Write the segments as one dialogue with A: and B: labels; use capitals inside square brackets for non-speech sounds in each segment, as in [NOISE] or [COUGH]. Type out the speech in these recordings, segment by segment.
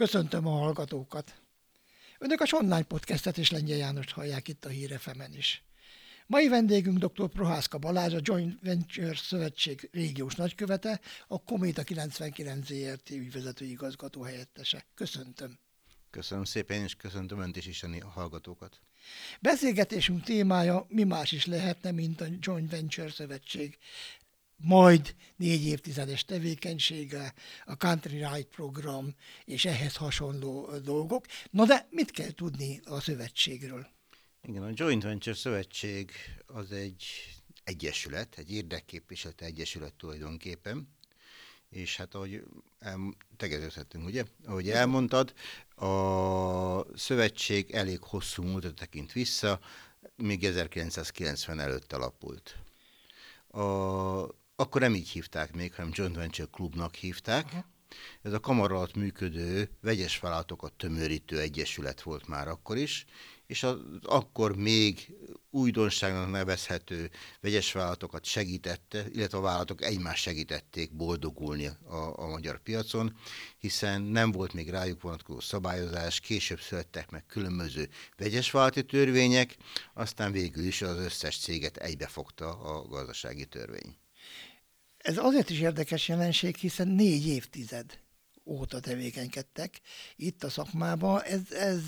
A: Köszöntöm a hallgatókat! Önök a online podcastet és Lengyel Jánost hallják itt a Hírefemen is. Mai vendégünk dr. Prohászka Balázs, a Joint Venture Szövetség régiós nagykövete, a Kométa 99 ZRT ügyvezető igazgató helyettese. Köszöntöm!
B: Köszönöm szépen, és köszöntöm Önt is, is a hallgatókat.
A: Beszélgetésünk témája mi más is lehetne, mint a Joint Venture Szövetség majd négy évtizedes tevékenysége, a Country Right program és ehhez hasonló dolgok. Na de mit kell tudni a szövetségről?
B: Igen, a Joint Venture Szövetség az egy egyesület, egy érdekképviselete egyesület tulajdonképpen, és hát ahogy el, tegeződhetünk, ugye? Ahogy elmondtad, a szövetség elég hosszú múltra tekint vissza, még 1990 előtt alapult. A akkor nem így hívták még, hanem Joint Venture Klubnak hívták. Uh-huh. Ez a kamara alatt működő vegyes vállalatokat tömörítő egyesület volt már akkor is, és az akkor még újdonságnak nevezhető vegyes vállalatokat segítette, illetve a vállalatok egymást segítették boldogulni a, a magyar piacon, hiszen nem volt még rájuk vonatkozó szabályozás, később születtek meg különböző vegyes vállalati törvények, aztán végül is az összes céget egybefogta a gazdasági törvény.
A: Ez azért is érdekes jelenség, hiszen négy évtized óta tevékenykedtek itt a szakmában, ez, ez,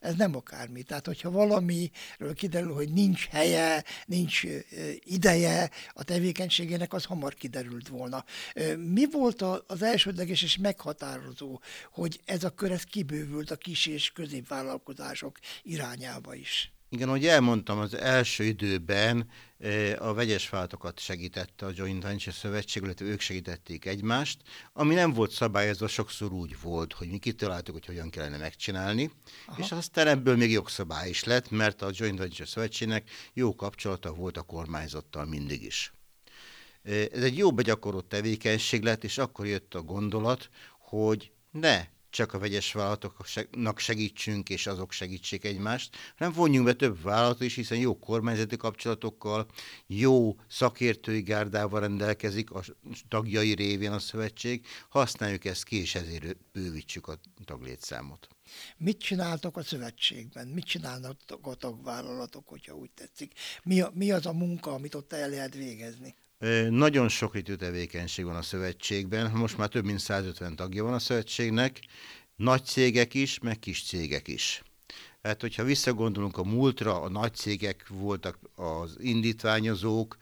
A: ez nem akármi. Tehát, hogyha valamiről kiderül, hogy nincs helye, nincs ideje a tevékenységének, az hamar kiderült volna. Mi volt az elsődleges és meghatározó, hogy ez a kör ez kibővült a kis és középvállalkozások irányába is?
B: Igen, ahogy elmondtam, az első időben eh, a vegyes váltokat segítette a Joint Venture Szövetség, illetve ők segítették egymást, ami nem volt szabályozva, sokszor úgy volt, hogy mi kitaláltuk, hogy hogyan kellene megcsinálni, Aha. és aztán ebből még jogszabály is lett, mert a Joint Venture Szövetségnek jó kapcsolata volt a kormányzattal mindig is. Eh, ez egy jó begyakorolt tevékenység lett, és akkor jött a gondolat, hogy ne csak a vegyes vállalatoknak segítsünk, és azok segítsék egymást, hanem vonjunk be több vállalatot is, hiszen jó kormányzati kapcsolatokkal, jó szakértői gárdával rendelkezik a tagjai révén a szövetség, használjuk ezt ki, és ezért bővítsük a taglétszámot.
A: Mit csináltok a szövetségben? Mit csinálnak a tagvállalatok, hogyha úgy tetszik? Mi, a, mi az a munka, amit ott el lehet végezni?
B: Nagyon sokrétű tevékenység van a szövetségben, most már több mint 150 tagja van a szövetségnek, nagy cégek is, meg kis cégek is. Hát, hogyha visszagondolunk a múltra, a nagy cégek voltak az indítványozók,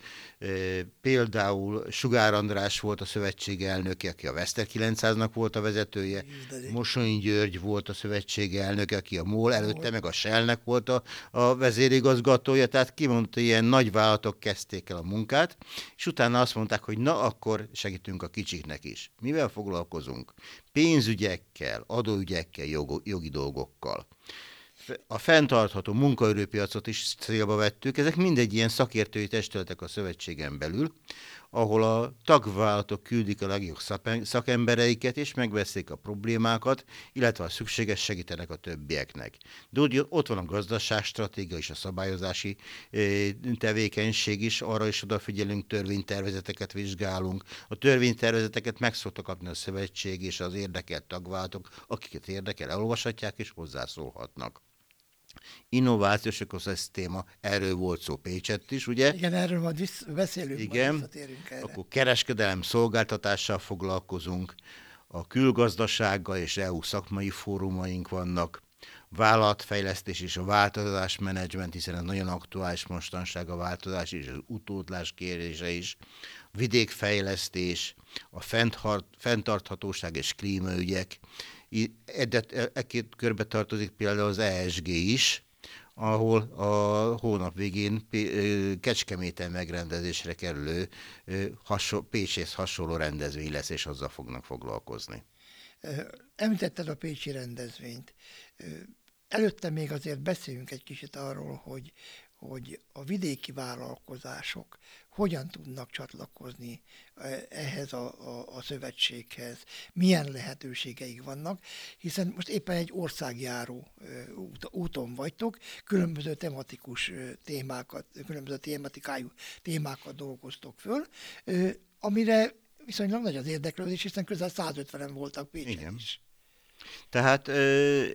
B: például Sugár András volt a szövetség elnöke, aki a Veszter 900-nak volt a vezetője, Mosonyi György volt a szövetség elnöke, aki a MOL előtte, meg a Shellnek volt a, a vezérigazgatója, tehát kimondta, ilyen nagy vállalatok kezdték el a munkát, és utána azt mondták, hogy na, akkor segítünk a kicsiknek is. Mivel foglalkozunk? Pénzügyekkel, adóügyekkel, jogi dolgokkal a fenntartható munkaerőpiacot is célba vettük. Ezek mindegy ilyen szakértői testületek a szövetségen belül, ahol a tagvállalatok küldik a legjobb szakembereiket, és megveszik a problémákat, illetve a szükséges segítenek a többieknek. De úgy, ott van a gazdaságstratégia és a szabályozási tevékenység is, arra is odafigyelünk, törvénytervezeteket vizsgálunk. A törvénytervezeteket meg szokta kapni a szövetség és az érdekelt tagvállalatok, akiket érdekel, elolvashatják és hozzászólhatnak. Innovációs ökoszisztéma, erről volt szó Pécsett is, ugye?
A: Igen, erről majd vissz, beszélünk,
B: Igen, majd erre. Akkor kereskedelem szolgáltatással foglalkozunk, a külgazdasággal és EU szakmai fórumaink vannak, vállalatfejlesztés és a változás menedzsment, hiszen ez nagyon aktuális mostanság a változás és az utódlás kérése is, vidékfejlesztés, a fenntarthatóság és klímaügyek, e két körbe tartozik például az ESG is, ahol a hónap végén Kecskeméten megrendezésre kerülő hasonló, Pécsész hasonló rendezvény lesz, és azzal fognak foglalkozni.
A: Említetted a Pécsi rendezvényt. Előtte még azért beszéljünk egy kicsit arról, hogy, hogy a vidéki vállalkozások hogyan tudnak csatlakozni e, ehhez a, a, a szövetséghez, milyen lehetőségeik vannak, hiszen most éppen egy országjáró út, úton vagytok, különböző tematikus témákat, különböző tématikájú témákat dolgoztok föl, amire viszonylag nagy az érdeklődés, hiszen közel 150-en voltak Pécsen Igen. is.
B: Tehát ö,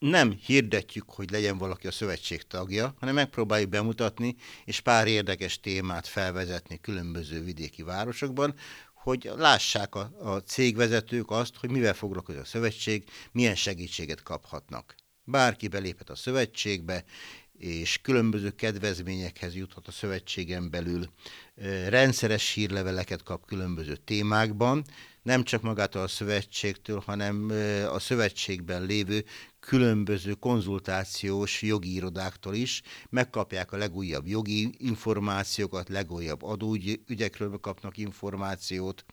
B: nem hirdetjük, hogy legyen valaki a szövetség tagja, hanem megpróbáljuk bemutatni, és pár érdekes témát felvezetni különböző vidéki városokban, hogy lássák a, a cégvezetők azt, hogy mivel foglalkozik a szövetség, milyen segítséget kaphatnak. Bárki beléphet a szövetségbe, és különböző kedvezményekhez juthat a szövetségen belül, rendszeres hírleveleket kap különböző témákban, nem csak magától a szövetségtől, hanem a szövetségben lévő különböző konzultációs jogi irodáktól is. Megkapják a legújabb jogi információkat, legújabb adóügyekről kapnak információt,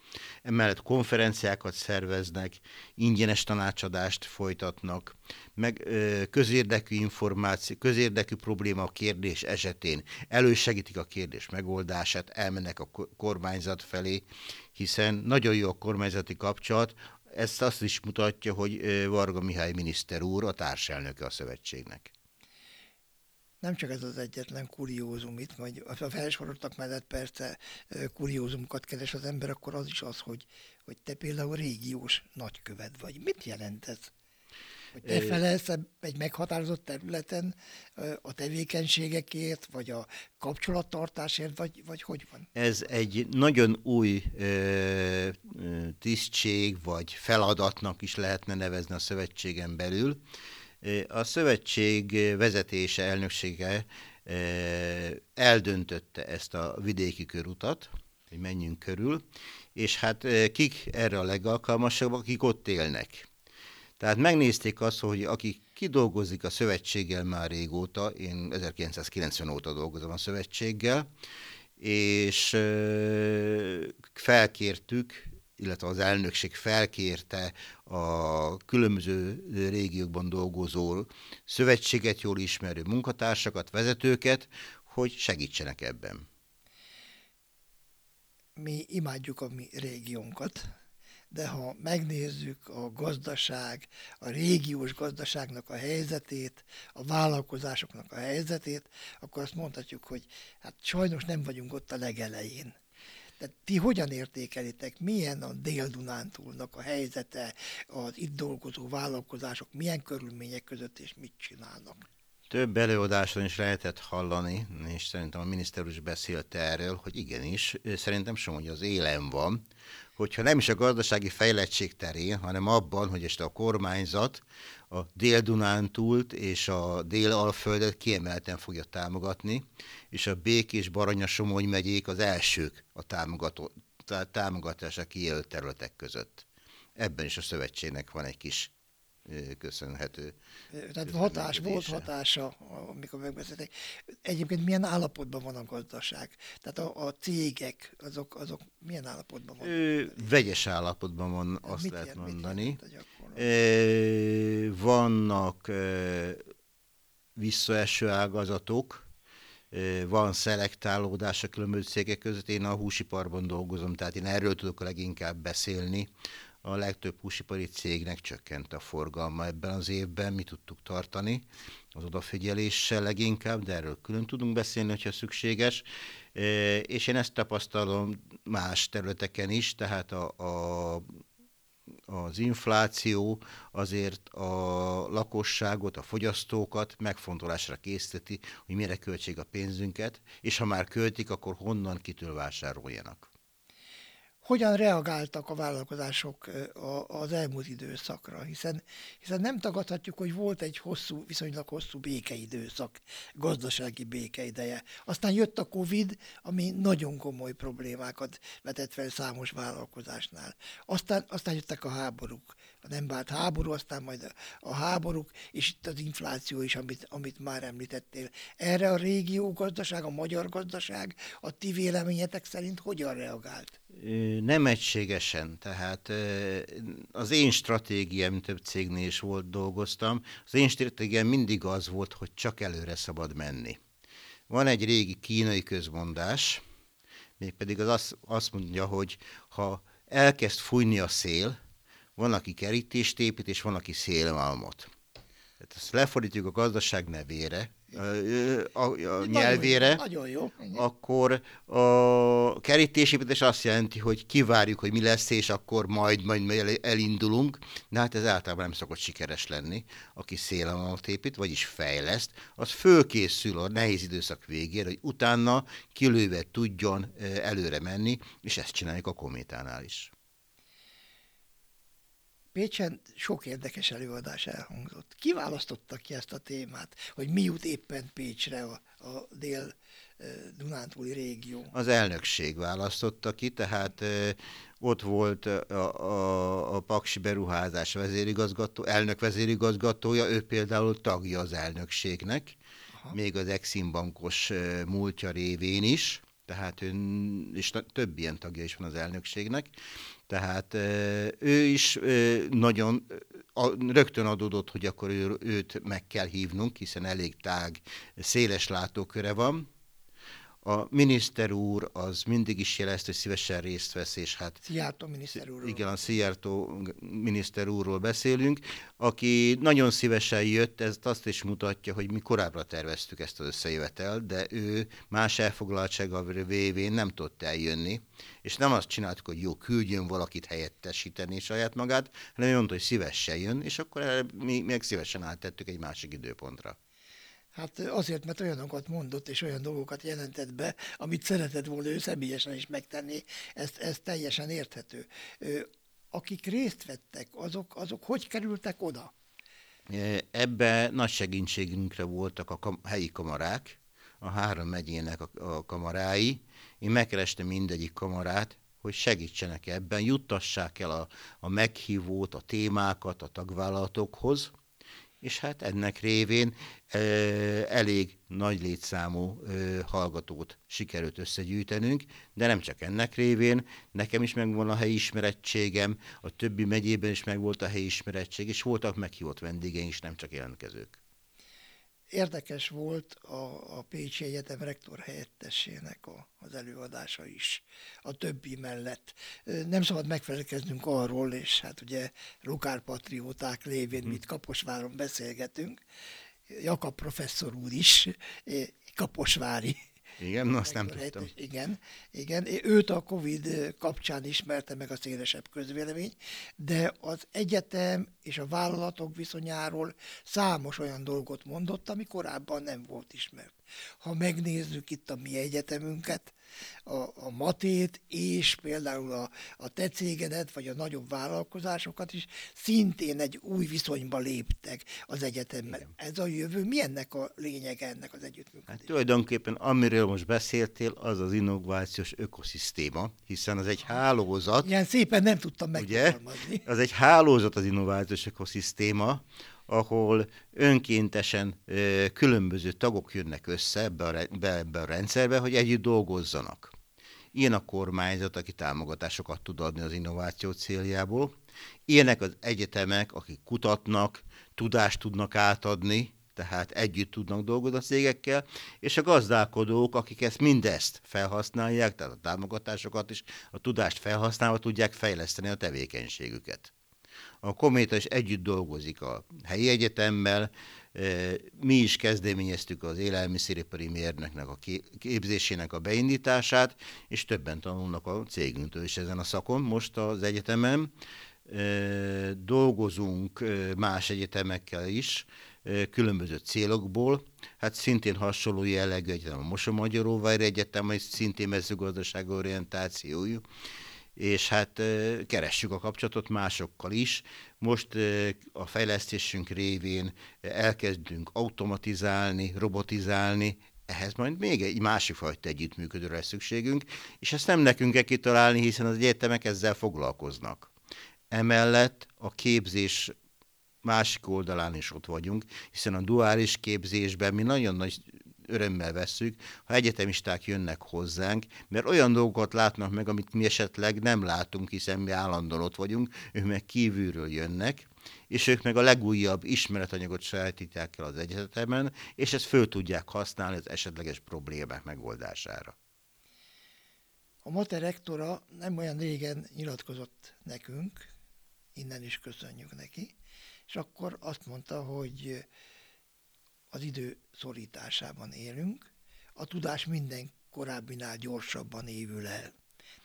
B: emellett konferenciákat szerveznek, ingyenes tanácsadást folytatnak, meg közérdekű információ, közérdekű probléma a kérdés esetén elősegítik a kérdés megoldását, elmennek a kormányzat felé, hiszen nagyon jó a kormányzati kapcsolat, ezt azt is mutatja, hogy Varga Mihály miniszter úr a társelnöke a szövetségnek.
A: Nem csak ez az egyetlen kuriózum itt, vagy a felsoroltak mellett persze kuriózumokat keres az ember, akkor az is az, hogy, hogy te például régiós nagykövet vagy. Mit jelent ez? Hogy te felelsz egy meghatározott területen a tevékenységekért, vagy a kapcsolattartásért, vagy, vagy hogy van?
B: Ez egy nagyon új ö, tisztség, vagy feladatnak is lehetne nevezni a szövetségen belül. A szövetség vezetése, elnöksége eldöntötte ezt a vidéki körutat, hogy menjünk körül, és hát kik erre a legalkalmasabbak, akik ott élnek. Tehát megnézték azt, hogy aki kidolgozik a szövetséggel már régóta, én 1990 óta dolgozom a szövetséggel, és felkértük, illetve az elnökség felkérte a különböző régiókban dolgozó szövetséget jól ismerő munkatársakat, vezetőket, hogy segítsenek ebben.
A: Mi imádjuk a mi régiónkat, de ha megnézzük a gazdaság, a régiós gazdaságnak a helyzetét, a vállalkozásoknak a helyzetét, akkor azt mondhatjuk, hogy hát sajnos nem vagyunk ott a legelején. De ti hogyan értékelitek, milyen a Dél-Dunántúlnak a helyzete, az itt dolgozó vállalkozások, milyen körülmények között és mit csinálnak?
B: Több előadáson is lehetett hallani, és szerintem a miniszter is beszélt erről, hogy igenis, szerintem sem, hogy az élen van, hogyha nem is a gazdasági fejlettség terén, hanem abban, hogy este a kormányzat a Dél-Dunántúlt és a Dél-Alföldet kiemelten fogja támogatni, és a Békés, Baranya, Somogy megyék az elsők a támogató, támogatása kijelölt területek között. Ebben is a szövetségnek van egy kis köszönhető.
A: Tehát hatás, volt hatása, amikor megbeszéltek. Egyébként milyen állapotban van a gazdaság? Tehát a, a cégek, azok, azok milyen állapotban vannak?
B: Vegyes állapotban van, azt mit lehet jelent, mondani. Ö, vannak ö, visszaeső ágazatok, van szelektálódás a különböző cégek között. Én a húsiparban dolgozom, tehát én erről tudok leginkább beszélni a legtöbb húsipari cégnek csökkent a forgalma ebben az évben, mi tudtuk tartani az odafigyeléssel leginkább, de erről külön tudunk beszélni, hogyha szükséges. És én ezt tapasztalom más területeken is, tehát a, a az infláció azért a lakosságot, a fogyasztókat megfontolásra készíteti, hogy mire költség a pénzünket, és ha már költik, akkor honnan, kitől vásároljanak
A: hogyan reagáltak a vállalkozások az elmúlt időszakra, hiszen, hiszen nem tagadhatjuk, hogy volt egy hosszú, viszonylag hosszú békeidőszak, gazdasági békeideje. Aztán jött a Covid, ami nagyon komoly problémákat vetett fel számos vállalkozásnál. Aztán, aztán jöttek a háborúk, nem vált háború, aztán majd a háborúk, és itt az infláció is, amit, amit már említettél. Erre a régió gazdaság, a magyar gazdaság, a ti véleményetek szerint hogyan reagált?
B: Nem egységesen, tehát az én stratégiám több cégnél is volt, dolgoztam, az én stratégiám mindig az volt, hogy csak előre szabad menni. Van egy régi kínai közmondás, mégpedig az azt, azt mondja, hogy ha elkezd fújni a szél, van, aki kerítést épít, és van, aki szélmalmot. Tehát ezt lefordítjuk a gazdaság nevére, a, a nyelvére,
A: nagyon jó,
B: akkor a kerítésépítés azt jelenti, hogy kivárjuk, hogy mi lesz, és akkor majd, majd elindulunk, de hát ez általában nem szokott sikeres lenni. Aki szélen alatt épít, vagyis fejleszt, az fölkészül a nehéz időszak végére, hogy utána kilőve tudjon előre menni, és ezt csináljuk a kométánál is.
A: Pécsen sok érdekes előadás elhangzott. Ki választotta ki ezt a témát, hogy mi jut éppen Pécsre a, a dél Dunántúli régió?
B: Az elnökség választotta ki, tehát ott volt a, a, a Paksi Beruházás vezérigazgató, elnök vezérigazgatója, ő például tagja az elnökségnek, Aha. még az Eximbankos múltja révén is, tehát ő, és több ilyen tagja is van az elnökségnek, tehát ő is nagyon rögtön adódott, hogy akkor őt meg kell hívnunk, hiszen elég tág, széles látóköre van, a miniszter úr az mindig is jelezte, hogy szívesen részt vesz, és hát...
A: Szijjártó miniszter úrról.
B: Igen, a Szijjártó miniszter úrról beszélünk, aki nagyon szívesen jött, ez azt is mutatja, hogy mi korábbra terveztük ezt az összejövetel, de ő más elfoglaltsága vévén nem tudott eljönni, és nem azt csináltuk, hogy jó, küldjön valakit helyettesíteni saját magát, hanem mondta, hogy szívesen jön, és akkor mi meg szívesen áttettük egy másik időpontra.
A: Hát azért, mert olyanokat mondott és olyan dolgokat jelentett be, amit szeretett volna ő személyesen is megtenni, ez, ez teljesen érthető. Akik részt vettek, azok, azok hogy kerültek oda?
B: Ebbe nagy segítségünkre voltak a kam- helyi kamarák, a három megyének a, a kamarái. Én megkerestem mindegyik kamarát, hogy segítsenek ebben, juttassák el a, a meghívót, a témákat a tagvállalatokhoz, és hát ennek révén elég nagy létszámú hallgatót sikerült összegyűjtenünk, de nem csak ennek révén, nekem is megvan a helyi ismerettségem, a többi megyében is megvolt a helyi ismerettség, és voltak meghívott vendégeink is, nem csak jelentkezők.
A: Érdekes volt a, a Pécsi Egyetem rektor helyettesének a, az előadása is, a többi mellett. Nem szabad megfelelkeznünk arról, és hát ugye lokálpatrióták lévén, hmm. mit Kaposváron beszélgetünk, Jakab professzor úr is kaposvári
B: igen, azt nem tudtam.
A: Igen, igen, őt a Covid kapcsán ismerte meg a szélesebb közvélemény, de az egyetem és a vállalatok viszonyáról számos olyan dolgot mondott, ami korábban nem volt ismert. Ha megnézzük itt a mi egyetemünket, a, a matét, és például a, a te cégedet, vagy a nagyobb vállalkozásokat is szintén egy új viszonyba léptek az egyetemmel. Igen. Ez a jövő, mi ennek a lényege ennek az együttműködésnek?
B: Hát tulajdonképpen amiről most beszéltél, az az innovációs ökoszisztéma, hiszen az egy hálózat.
A: Ilyen szépen nem tudtam megfogalmazni.
B: Ugye? Az egy hálózat az innovációs ökoszisztéma, ahol önkéntesen különböző tagok jönnek össze ebbe a, be, ebbe a rendszerbe, hogy együtt dolgozzanak. Ilyen a kormányzat, aki támogatásokat tud adni az innováció céljából. Ilyenek az egyetemek, akik kutatnak, tudást tudnak átadni, tehát együtt tudnak dolgozni a cégekkel, és a gazdálkodók, akik ezt mindezt felhasználják, tehát a támogatásokat is, a tudást felhasználva tudják fejleszteni a tevékenységüket. A Kométa is együtt dolgozik a helyi egyetemmel, mi is kezdeményeztük az élelmiszeripari mérnöknek a képzésének a beindítását, és többen tanulnak a cégünktől is ezen a szakon most az egyetemen. Dolgozunk más egyetemekkel is, különböző célokból. Hát szintén hasonló jellegű egyetem a Mosomagyaróvár Egyetem, egy szintén mezőgazdaság orientációjú és hát keressük a kapcsolatot másokkal is. Most a fejlesztésünk révén elkezdünk automatizálni, robotizálni, ehhez majd még egy másik fajta együttműködőre lesz szükségünk, és ezt nem nekünk kell kitalálni, hiszen az egyetemek ezzel foglalkoznak. Emellett a képzés másik oldalán is ott vagyunk, hiszen a duális képzésben mi nagyon nagy örömmel vesszük, ha egyetemisták jönnek hozzánk, mert olyan dolgokat látnak meg, amit mi esetleg nem látunk, hiszen mi állandóan ott vagyunk, ők meg kívülről jönnek, és ők meg a legújabb ismeretanyagot sajátítják el az egyetemen, és ezt föl tudják használni az esetleges problémák megoldására.
A: A Mater rektora nem olyan régen nyilatkozott nekünk, innen is köszönjük neki, és akkor azt mondta, hogy az idő szorításában élünk, a tudás minden korábbinál gyorsabban évül el.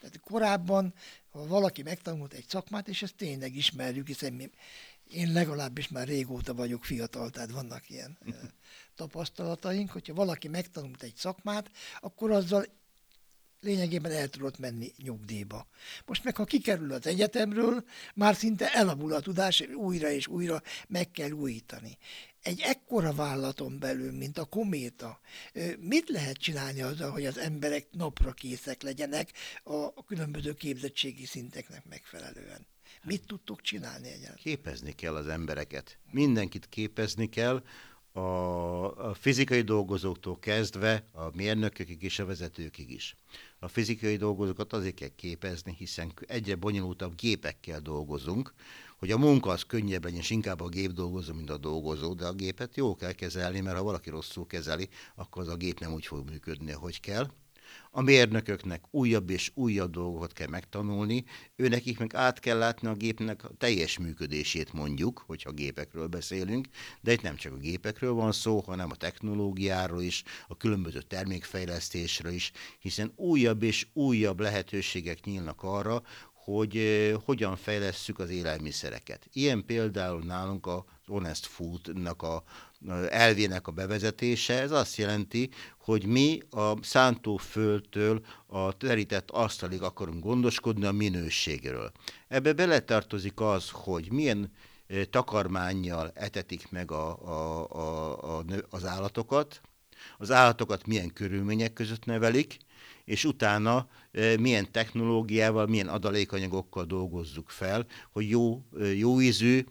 A: Tehát korábban, ha valaki megtanult egy szakmát, és ezt tényleg ismerjük, hiszen mi, én legalábbis már régóta vagyok fiatal, tehát vannak ilyen [LAUGHS] tapasztalataink, hogyha valaki megtanult egy szakmát, akkor azzal lényegében el tudott menni nyugdíjba. Most meg, ha kikerül az egyetemről, már szinte elavul a tudás, újra és újra meg kell újítani. Egy ekkora vállalaton belül, mint a kométa, mit lehet csinálni azzal, hogy az emberek napra készek legyenek a különböző képzettségi szinteknek megfelelően? Mit tudtok csinálni egyáltalán?
B: Képezni kell az embereket. Mindenkit képezni kell, a, fizikai dolgozóktól kezdve a mérnökökig és a vezetőkig is. A fizikai dolgozókat azért kell képezni, hiszen egyre bonyolultabb gépekkel dolgozunk, hogy a munka az könnyebb legyen, és inkább a gép dolgozó, mint a dolgozó, de a gépet jó kell kezelni, mert ha valaki rosszul kezeli, akkor az a gép nem úgy fog működni, ahogy kell. A mérnököknek újabb és újabb dolgokat kell megtanulni, őnekik meg át kell látni a gépnek a teljes működését mondjuk, hogyha gépekről beszélünk, de itt nem csak a gépekről van szó, hanem a technológiáról is, a különböző termékfejlesztésről is, hiszen újabb és újabb lehetőségek nyílnak arra, hogy hogyan fejlesszük az élelmiszereket. Ilyen például nálunk az Honest Food-nak a elvének a bevezetése, ez azt jelenti, hogy mi a szántóföldtől a terített asztalig akarunk gondoskodni a minőségről. Ebbe beletartozik az, hogy milyen takarmányjal etetik meg a, a, a, a, az állatokat, az állatokat milyen körülmények között nevelik, és utána milyen technológiával, milyen adalékanyagokkal dolgozzuk fel, hogy jó, jó ízű,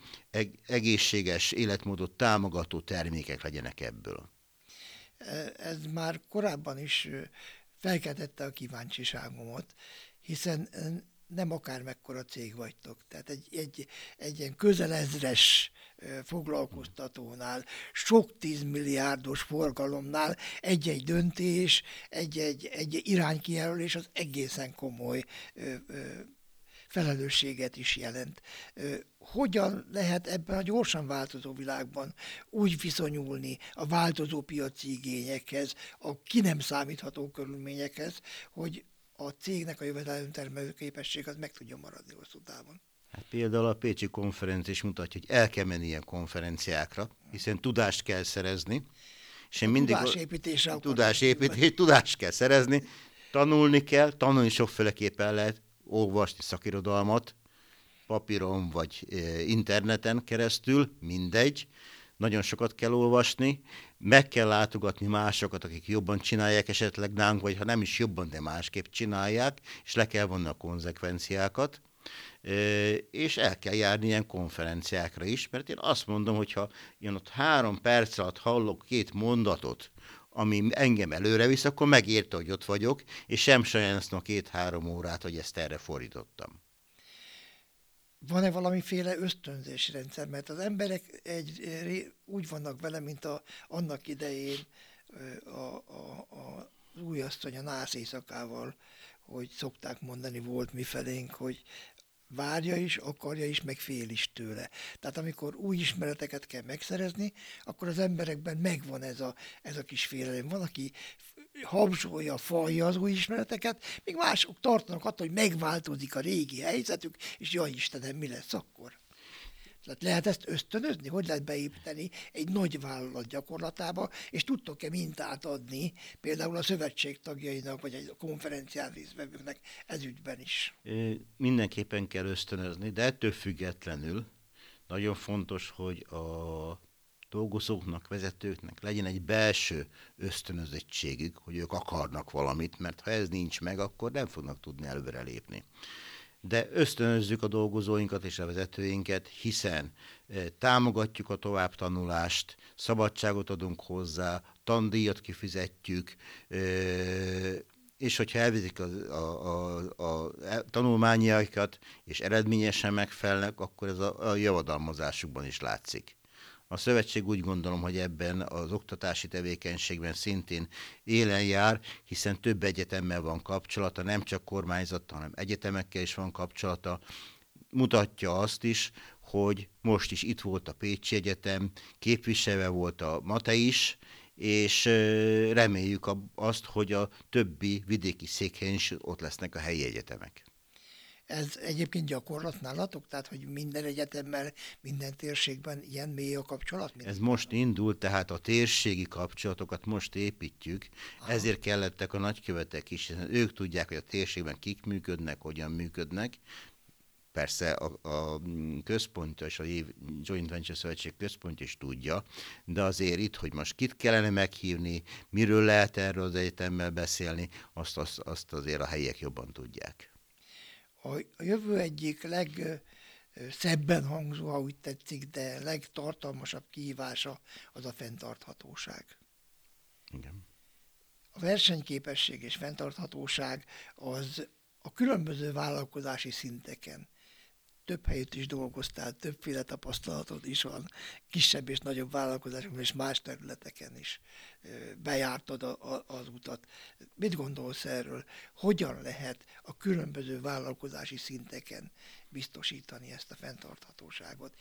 B: egészséges életmódot támogató termékek legyenek ebből.
A: E, ez már korábban is felkeltette a kíváncsiságomat, hiszen nem akár mekkora cég vagytok. Tehát egy, egy, egy ilyen közelezres foglalkoztatónál, sok tízmilliárdos forgalomnál egy-egy döntés, egy-egy, egy iránykijelölés az egészen komoly ö, ö, felelősséget is jelent. Hogyan lehet ebben a gyorsan változó világban úgy viszonyulni a változó piaci igényekhez, a ki nem számítható körülményekhez, hogy a cégnek a jövedelemtermelő képesség az meg tudja maradni hosszú távon.
B: Hát például a Pécsi konferencia is mutatja, hogy el kell menni ilyen konferenciákra, hiszen tudást kell szerezni.
A: És én mindig tudásépítésre
B: tudásépítés, [LAUGHS] tudást kell szerezni, tanulni kell, tanulni sokféleképpen lehet, olvasni szakirodalmat, papíron vagy interneten keresztül, mindegy, nagyon sokat kell olvasni, meg kell látogatni másokat, akik jobban csinálják esetleg nálunk, vagy ha nem is jobban, de másképp csinálják, és le kell vonni a konzekvenciákat, és el kell járni ilyen konferenciákra is, mert én azt mondom, hogyha én ott három perc alatt hallok két mondatot, ami engem előre visz, akkor megérte, hogy ott vagyok, és sem sajnálom a két-három órát, hogy ezt erre fordítottam
A: van-e valamiféle ösztönzési rendszer, mert az emberek egy, úgy vannak vele, mint a, annak idején a, a, a, az újasszony a nász éjszakával, hogy szokták mondani, volt mi felénk, hogy várja is, akarja is, meg fél is tőle. Tehát amikor új ismereteket kell megszerezni, akkor az emberekben megvan ez a, ez a kis félelem. Van, aki habzsolja, falja az új ismereteket, még mások tartanak attól, hogy megváltozik a régi helyzetük, és jaj Istenem, mi lesz akkor? Tehát lehet ezt ösztönözni? Hogy lehet beépíteni egy nagy vállalat gyakorlatába, és tudtok-e mintát adni például a szövetség tagjainak, vagy egy konferencián részvevőknek ez ügyben is?
B: Mindenképpen kell ösztönözni, de ettől függetlenül nagyon fontos, hogy a dolgozóknak, vezetőknek legyen egy belső ösztönözettségük, hogy ők akarnak valamit, mert ha ez nincs meg, akkor nem fognak tudni előrelépni. De ösztönözzük a dolgozóinkat és a vezetőinket, hiszen e, támogatjuk a továbbtanulást, szabadságot adunk hozzá, tandíjat kifizetjük, e, és hogyha elvizik a, a, a, a tanulmányaikat, és eredményesen megfelelnek, akkor ez a, a javadalmazásukban is látszik. A szövetség úgy gondolom, hogy ebben az oktatási tevékenységben szintén élen jár, hiszen több egyetemmel van kapcsolata, nem csak kormányzattal, hanem egyetemekkel is van kapcsolata. mutatja azt is, hogy most is itt volt a Pécsi Egyetem, képviselve volt a Mate is, és reméljük azt, hogy a többi vidéki székhelyen is ott lesznek a helyi egyetemek.
A: Ez egyébként gyakorlat nálatok? Tehát, hogy minden egyetemmel, minden térségben ilyen mély a kapcsolat?
B: Ez most indult, tehát a térségi kapcsolatokat most építjük, Aha. ezért kellettek a nagykövetek is, hiszen ők tudják, hogy a térségben kik működnek, hogyan működnek, Persze a, a központ és a Joint Venture Szövetség központ is tudja, de azért itt, hogy most kit kellene meghívni, miről lehet erről az egyetemmel beszélni, azt, azt, azt azért a helyiek jobban tudják.
A: A, jövő egyik legszebben hangzó, ha úgy tetszik, de legtartalmasabb kihívása az a fenntarthatóság.
B: Igen.
A: A versenyképesség és fenntarthatóság az a különböző vállalkozási szinteken több helyütt is dolgoztál, többféle tapasztalatod is van, kisebb és nagyobb vállalkozásokban és más területeken is bejártad a, a, az utat. Mit gondolsz erről? Hogyan lehet a különböző vállalkozási szinteken biztosítani ezt a fenntarthatóságot?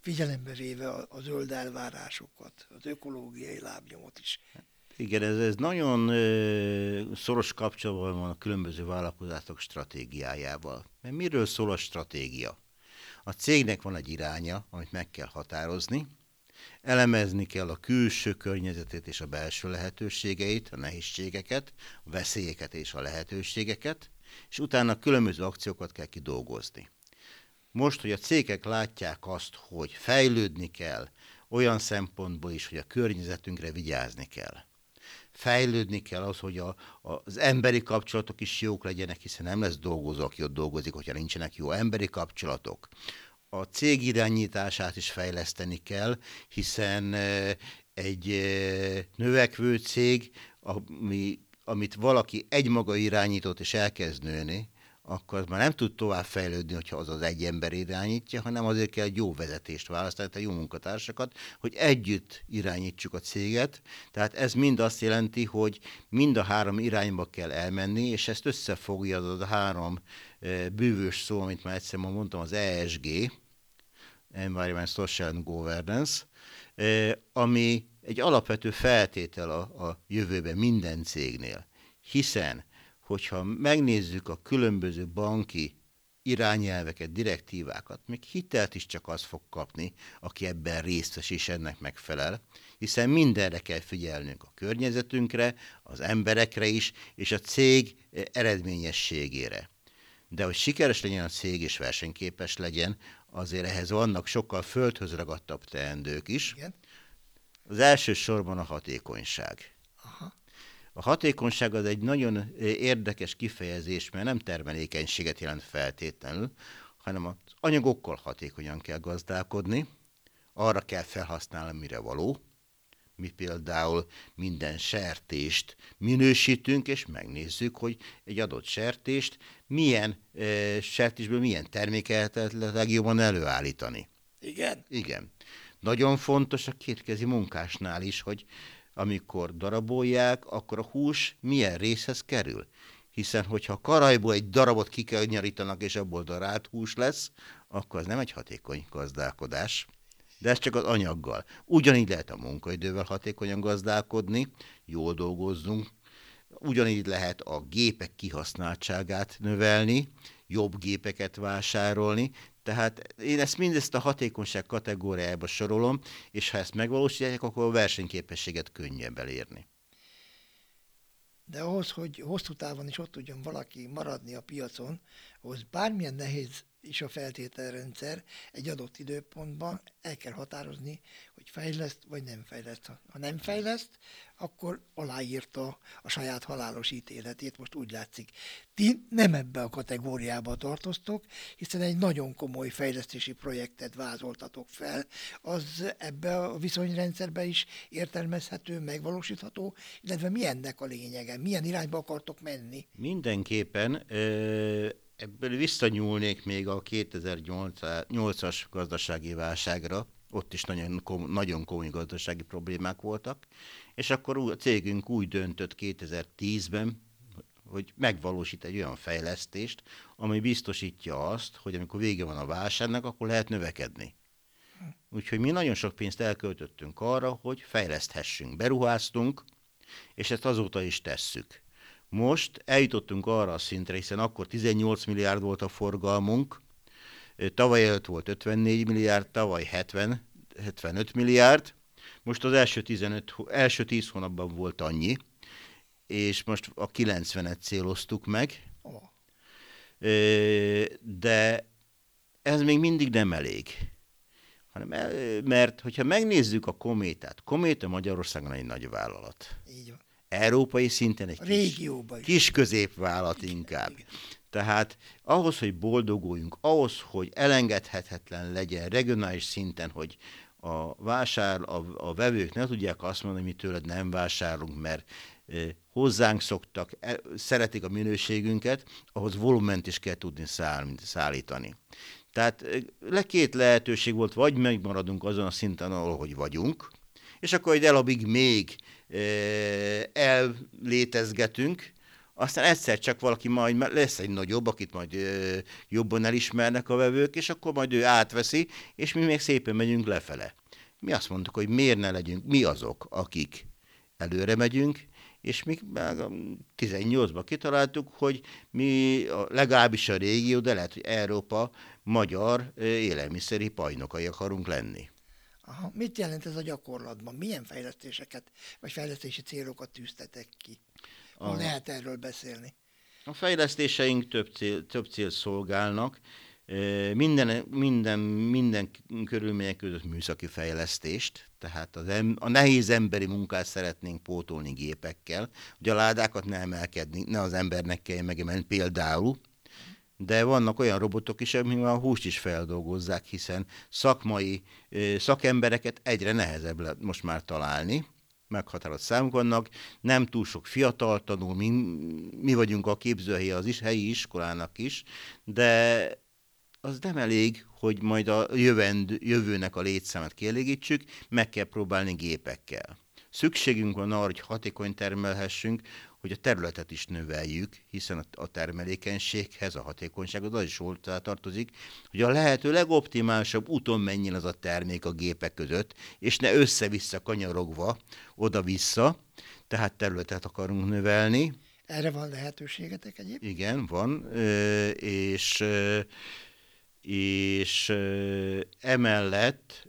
A: Figyelembe véve a, a zöld elvárásokat, az ökológiai lábnyomot is.
B: Igen, ez, ez nagyon ö, szoros kapcsolatban van a különböző vállalkozások stratégiájával. Mert miről szól a stratégia? A cégnek van egy iránya, amit meg kell határozni, elemezni kell a külső környezetét és a belső lehetőségeit, a nehézségeket, a veszélyeket és a lehetőségeket, és utána különböző akciókat kell kidolgozni. Most, hogy a cégek látják azt, hogy fejlődni kell, olyan szempontból is, hogy a környezetünkre vigyázni kell fejlődni kell az, hogy a, az emberi kapcsolatok is jók legyenek, hiszen nem lesz dolgozó, aki ott dolgozik, hogyha nincsenek jó emberi kapcsolatok. A cég irányítását is fejleszteni kell, hiszen egy növekvő cég, ami, amit valaki egymaga irányított és elkezd nőni, akkor az már nem tud tovább fejlődni, hogyha az az egy ember irányítja, hanem azért kell egy jó vezetést választani, tehát jó munkatársakat, hogy együtt irányítsuk a céget. Tehát ez mind azt jelenti, hogy mind a három irányba kell elmenni, és ezt összefogja az a három e, bűvös szó, amit már egyszer mondtam, az ESG, Environment Social Governance, e, ami egy alapvető feltétel a, a jövőben minden cégnél. Hiszen hogyha megnézzük a különböző banki irányelveket, direktívákat, még hitelt is csak az fog kapni, aki ebben részt vesz és ennek megfelel, hiszen mindenre kell figyelnünk a környezetünkre, az emberekre is, és a cég eredményességére. De hogy sikeres legyen a cég és versenyképes legyen, azért ehhez vannak sokkal földhöz ragadtabb teendők is. Igen. Az első sorban a hatékonyság. A hatékonyság az egy nagyon érdekes kifejezés, mert nem termelékenységet jelent feltétlenül, hanem az anyagokkal hatékonyan kell gazdálkodni, arra kell felhasználni, mire való. Mi például minden sertést minősítünk, és megnézzük, hogy egy adott sertést milyen e, sertésből milyen terméket lehet legjobban előállítani.
A: Igen?
B: Igen. Nagyon fontos a kétkezi munkásnál is, hogy amikor darabolják, akkor a hús milyen részhez kerül. Hiszen, hogyha karajból egy darabot kikanyarítanak, és abból darált hús lesz, akkor az nem egy hatékony gazdálkodás. De ez csak az anyaggal. Ugyanígy lehet a munkaidővel hatékonyan gazdálkodni, jól dolgozzunk, ugyanígy lehet a gépek kihasználtságát növelni, jobb gépeket vásárolni, tehát én ezt mindezt a hatékonyság kategóriájába sorolom, és ha ezt megvalósítják, akkor a versenyképességet könnyebb elérni.
A: De ahhoz, hogy hosszú távon is ott tudjon valaki maradni a piacon, ahhoz bármilyen nehéz is a feltételrendszer egy adott időpontban el kell határozni, hogy fejleszt vagy nem fejleszt. Ha nem fejleszt, akkor aláírta a saját halálos ítéletét, most úgy látszik. Ti nem ebbe a kategóriába tartoztok, hiszen egy nagyon komoly fejlesztési projektet vázoltatok fel, az ebbe a viszonyrendszerbe is értelmezhető, megvalósítható, illetve mi ennek a lényege, milyen irányba akartok menni?
B: Mindenképpen ö- Ebből visszanyúlnék még a 2008-as gazdasági válságra, ott is nagyon, kom- nagyon komoly gazdasági problémák voltak, és akkor a cégünk úgy döntött 2010-ben, hogy megvalósít egy olyan fejlesztést, ami biztosítja azt, hogy amikor vége van a válságnak, akkor lehet növekedni. Úgyhogy mi nagyon sok pénzt elköltöttünk arra, hogy fejleszthessünk, beruháztunk, és ezt azóta is tesszük. Most eljutottunk arra a szintre, hiszen akkor 18 milliárd volt a forgalmunk, tavaly előtt volt 54 milliárd, tavaly 70, 75 milliárd, most az első, 15, első 10 hónapban volt annyi, és most a 90-et céloztuk meg, de ez még mindig nem elég. Hanem, mert hogyha megnézzük a kométát, kométa Magyarországon egy nagy vállalat. Így van. Európai szinten egy kis, kis középvállalat inkább. Igen. Tehát ahhoz, hogy boldoguljunk, ahhoz, hogy elengedhetetlen legyen regionális szinten, hogy a vásár, a, a vevők ne tudják azt mondani, hogy mi tőled nem vásárolunk, mert hozzánk szoktak, e, szeretik a minőségünket, ahhoz volument is kell tudni száll, szállítani. Tehát le két lehetőség volt, vagy megmaradunk azon a szinten, ahol hogy vagyunk, és akkor egy elabig még e, ellétezgetünk, aztán egyszer csak valaki majd lesz egy nagyobb, akit majd ö, jobban elismernek a vevők, és akkor majd ő átveszi, és mi még szépen megyünk lefele. Mi azt mondtuk, hogy miért ne legyünk mi azok, akik előre megyünk, és mi 18-ban kitaláltuk, hogy mi legalábbis a régió, de lehet, hogy Európa magyar élelmiszeri pajnokai akarunk lenni.
A: Aha. Mit jelent ez a gyakorlatban? Milyen fejlesztéseket, vagy fejlesztési célokat tűztetek ki? A, lehet erről beszélni?
B: A fejlesztéseink több cél, több cél szolgálnak. Minden, minden, minden körülmények között műszaki fejlesztést, tehát az em, a nehéz emberi munkát szeretnénk pótolni gépekkel, hogy a ládákat ne emelkedni, ne az embernek kell megemelni például, de vannak olyan robotok is, amik a húst is feldolgozzák, hiszen szakmai szakembereket egyre nehezebb most már találni, meghatározott számunk vannak, nem túl sok fiatal tanul, mi, mi vagyunk a képzőhelye az is, helyi iskolának is, de az nem elég, hogy majd a jövend, jövőnek a létszámát kielégítsük, meg kell próbálni gépekkel. Szükségünk van arra, hogy hatékony termelhessünk, hogy a területet is növeljük, hiszen a termelékenységhez, a hatékonysághoz az is hozzá tartozik, hogy a lehető legoptimálisabb úton menjen az a termék a gépek között, és ne össze-vissza kanyarogva oda-vissza, tehát területet akarunk növelni.
A: Erre van lehetőségetek egyébként?
B: Igen, van, és, és emellett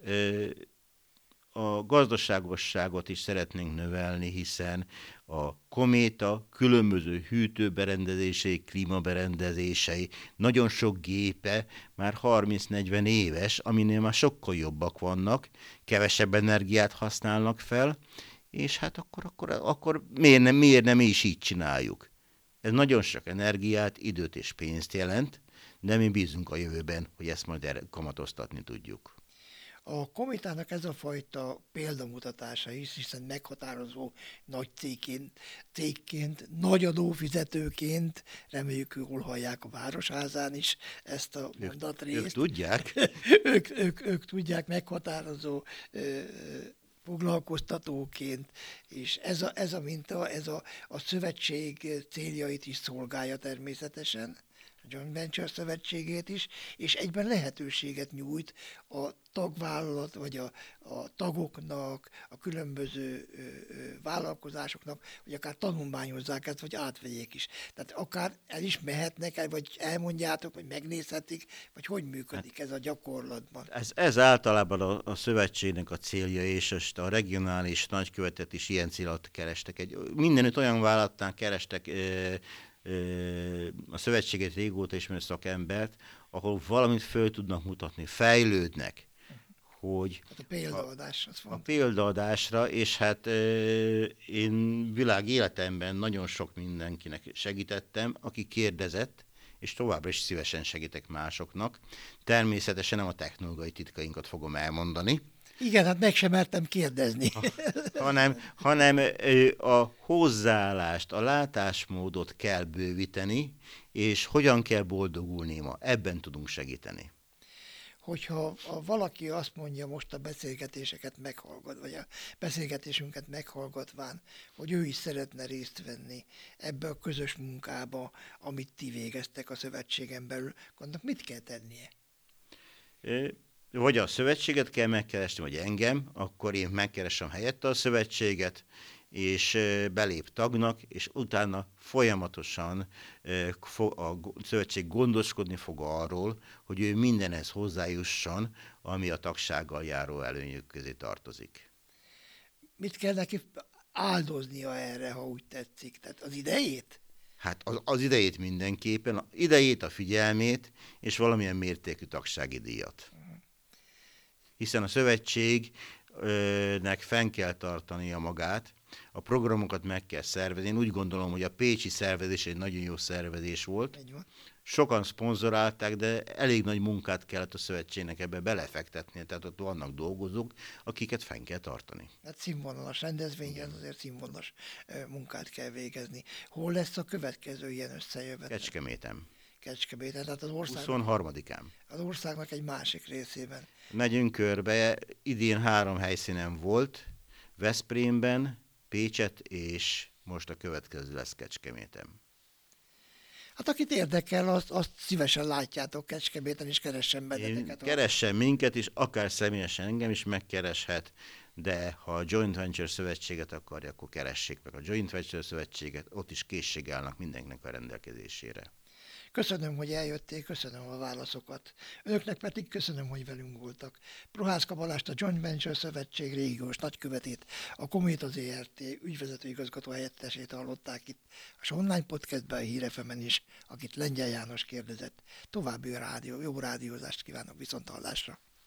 B: a gazdaságosságot is szeretnénk növelni, hiszen a kométa különböző hűtőberendezései, klímaberendezései, nagyon sok gépe már 30-40 éves, aminél már sokkal jobbak vannak, kevesebb energiát használnak fel, és hát akkor, akkor, akkor miért, nem, miért nem is így csináljuk? Ez nagyon sok energiát, időt és pénzt jelent, de mi bízunk a jövőben, hogy ezt majd kamatoztatni tudjuk.
A: A komitának ez a fajta példamutatása is, hiszen meghatározó nagy cégként, cégként nagy adófizetőként, reméljük jól hallják a Városházán is ezt a mondatrészt. Ők,
B: ők tudják. [LAUGHS]
A: ők, ők, ők tudják meghatározó ö, foglalkoztatóként, és ez a, ez a minta, ez a, a szövetség céljait is szolgálja természetesen a Joint Venture Szövetségét is, és egyben lehetőséget nyújt a tagvállalat, vagy a, a tagoknak, a különböző ö, ö, vállalkozásoknak, hogy akár tanulmányozzák ezt, vagy átvegyék is. Tehát akár el is mehetnek, el, vagy elmondjátok, vagy megnézhetik, vagy hogy működik hát, ez a gyakorlatban.
B: Ez, ez általában a, a szövetségnek a célja, és a regionális nagykövetet is ilyen célat kerestek. Egy, mindenütt olyan vállalatnál kerestek ö, a szövetséget régóta ismerő szakembert, ahol valamit föl tudnak mutatni, fejlődnek, hogy
A: hát a példaadás az
B: A példaadásra, és hát én világ életemben nagyon sok mindenkinek segítettem, aki kérdezett, és továbbra is szívesen segítek másoknak. Természetesen nem a technológiai titkainkat fogom elmondani,
A: igen, hát meg sem mertem kérdezni.
B: hanem, hanem a hozzáállást, a látásmódot kell bővíteni, és hogyan kell boldogulni ma. Ebben tudunk segíteni.
A: hogyha a valaki azt mondja most a beszélgetéseket meghallgat, vagy a beszélgetésünket meghallgatván, hogy ő is szeretne részt venni ebbe a közös munkába, amit ti végeztek a szövetségen belül, annak mit kell tennie?
B: Vagy a szövetséget kell megkeresni, vagy engem, akkor én megkeresem helyette a szövetséget, és belép tagnak, és utána folyamatosan a szövetség gondoskodni fog arról, hogy ő mindenhez hozzájusson, ami a tagsággal járó előnyök közé tartozik.
A: Mit kell neki áldoznia erre, ha úgy tetszik? Tehát az idejét?
B: Hát az, az idejét mindenképpen, az idejét, a figyelmét, és valamilyen mértékű tagsági díjat. Hiszen a szövetségnek fenn kell tartania magát, a programokat meg kell szervezni. Én úgy gondolom, hogy a Pécsi szervezés egy nagyon jó szervezés volt. Sokan szponzorálták, de elég nagy munkát kellett a szövetségnek ebbe belefektetni, tehát ott vannak dolgozók, akiket fenn kell tartani.
A: Hát színvonalas rendezvényen azért színvonalas munkát kell végezni. Hol lesz a következő ilyen összejövetel?
B: Kecskemétem.
A: Kecskeméten, tehát az ország...
B: 23-án.
A: Az országnak egy másik részében.
B: Megyünk körbe, idén három helyszínen volt, Veszprémben, Pécset, és most a következő lesz Kecskemétem.
A: Hát akit érdekel, azt, azt szívesen látjátok Kecskeméten, és keressen benneteket.
B: Én keressen minket is, akár személyesen engem is megkereshet, de ha a Joint Venture Szövetséget akarja, akkor keressék meg a Joint Venture Szövetséget, ott is készség állnak mindenkinek a rendelkezésére.
A: Köszönöm, hogy eljötték, köszönöm a válaszokat. Önöknek pedig köszönöm, hogy velünk voltak. Prohász Kabalást a Joint Venture Szövetség régiós nagykövetét, a Komét az ERT ügyvezető igazgató helyettesét hallották itt, a online podcastben a Hírefemen is, akit Lengyel János kérdezett. További rádió, jó rádiózást kívánok viszont hallásra.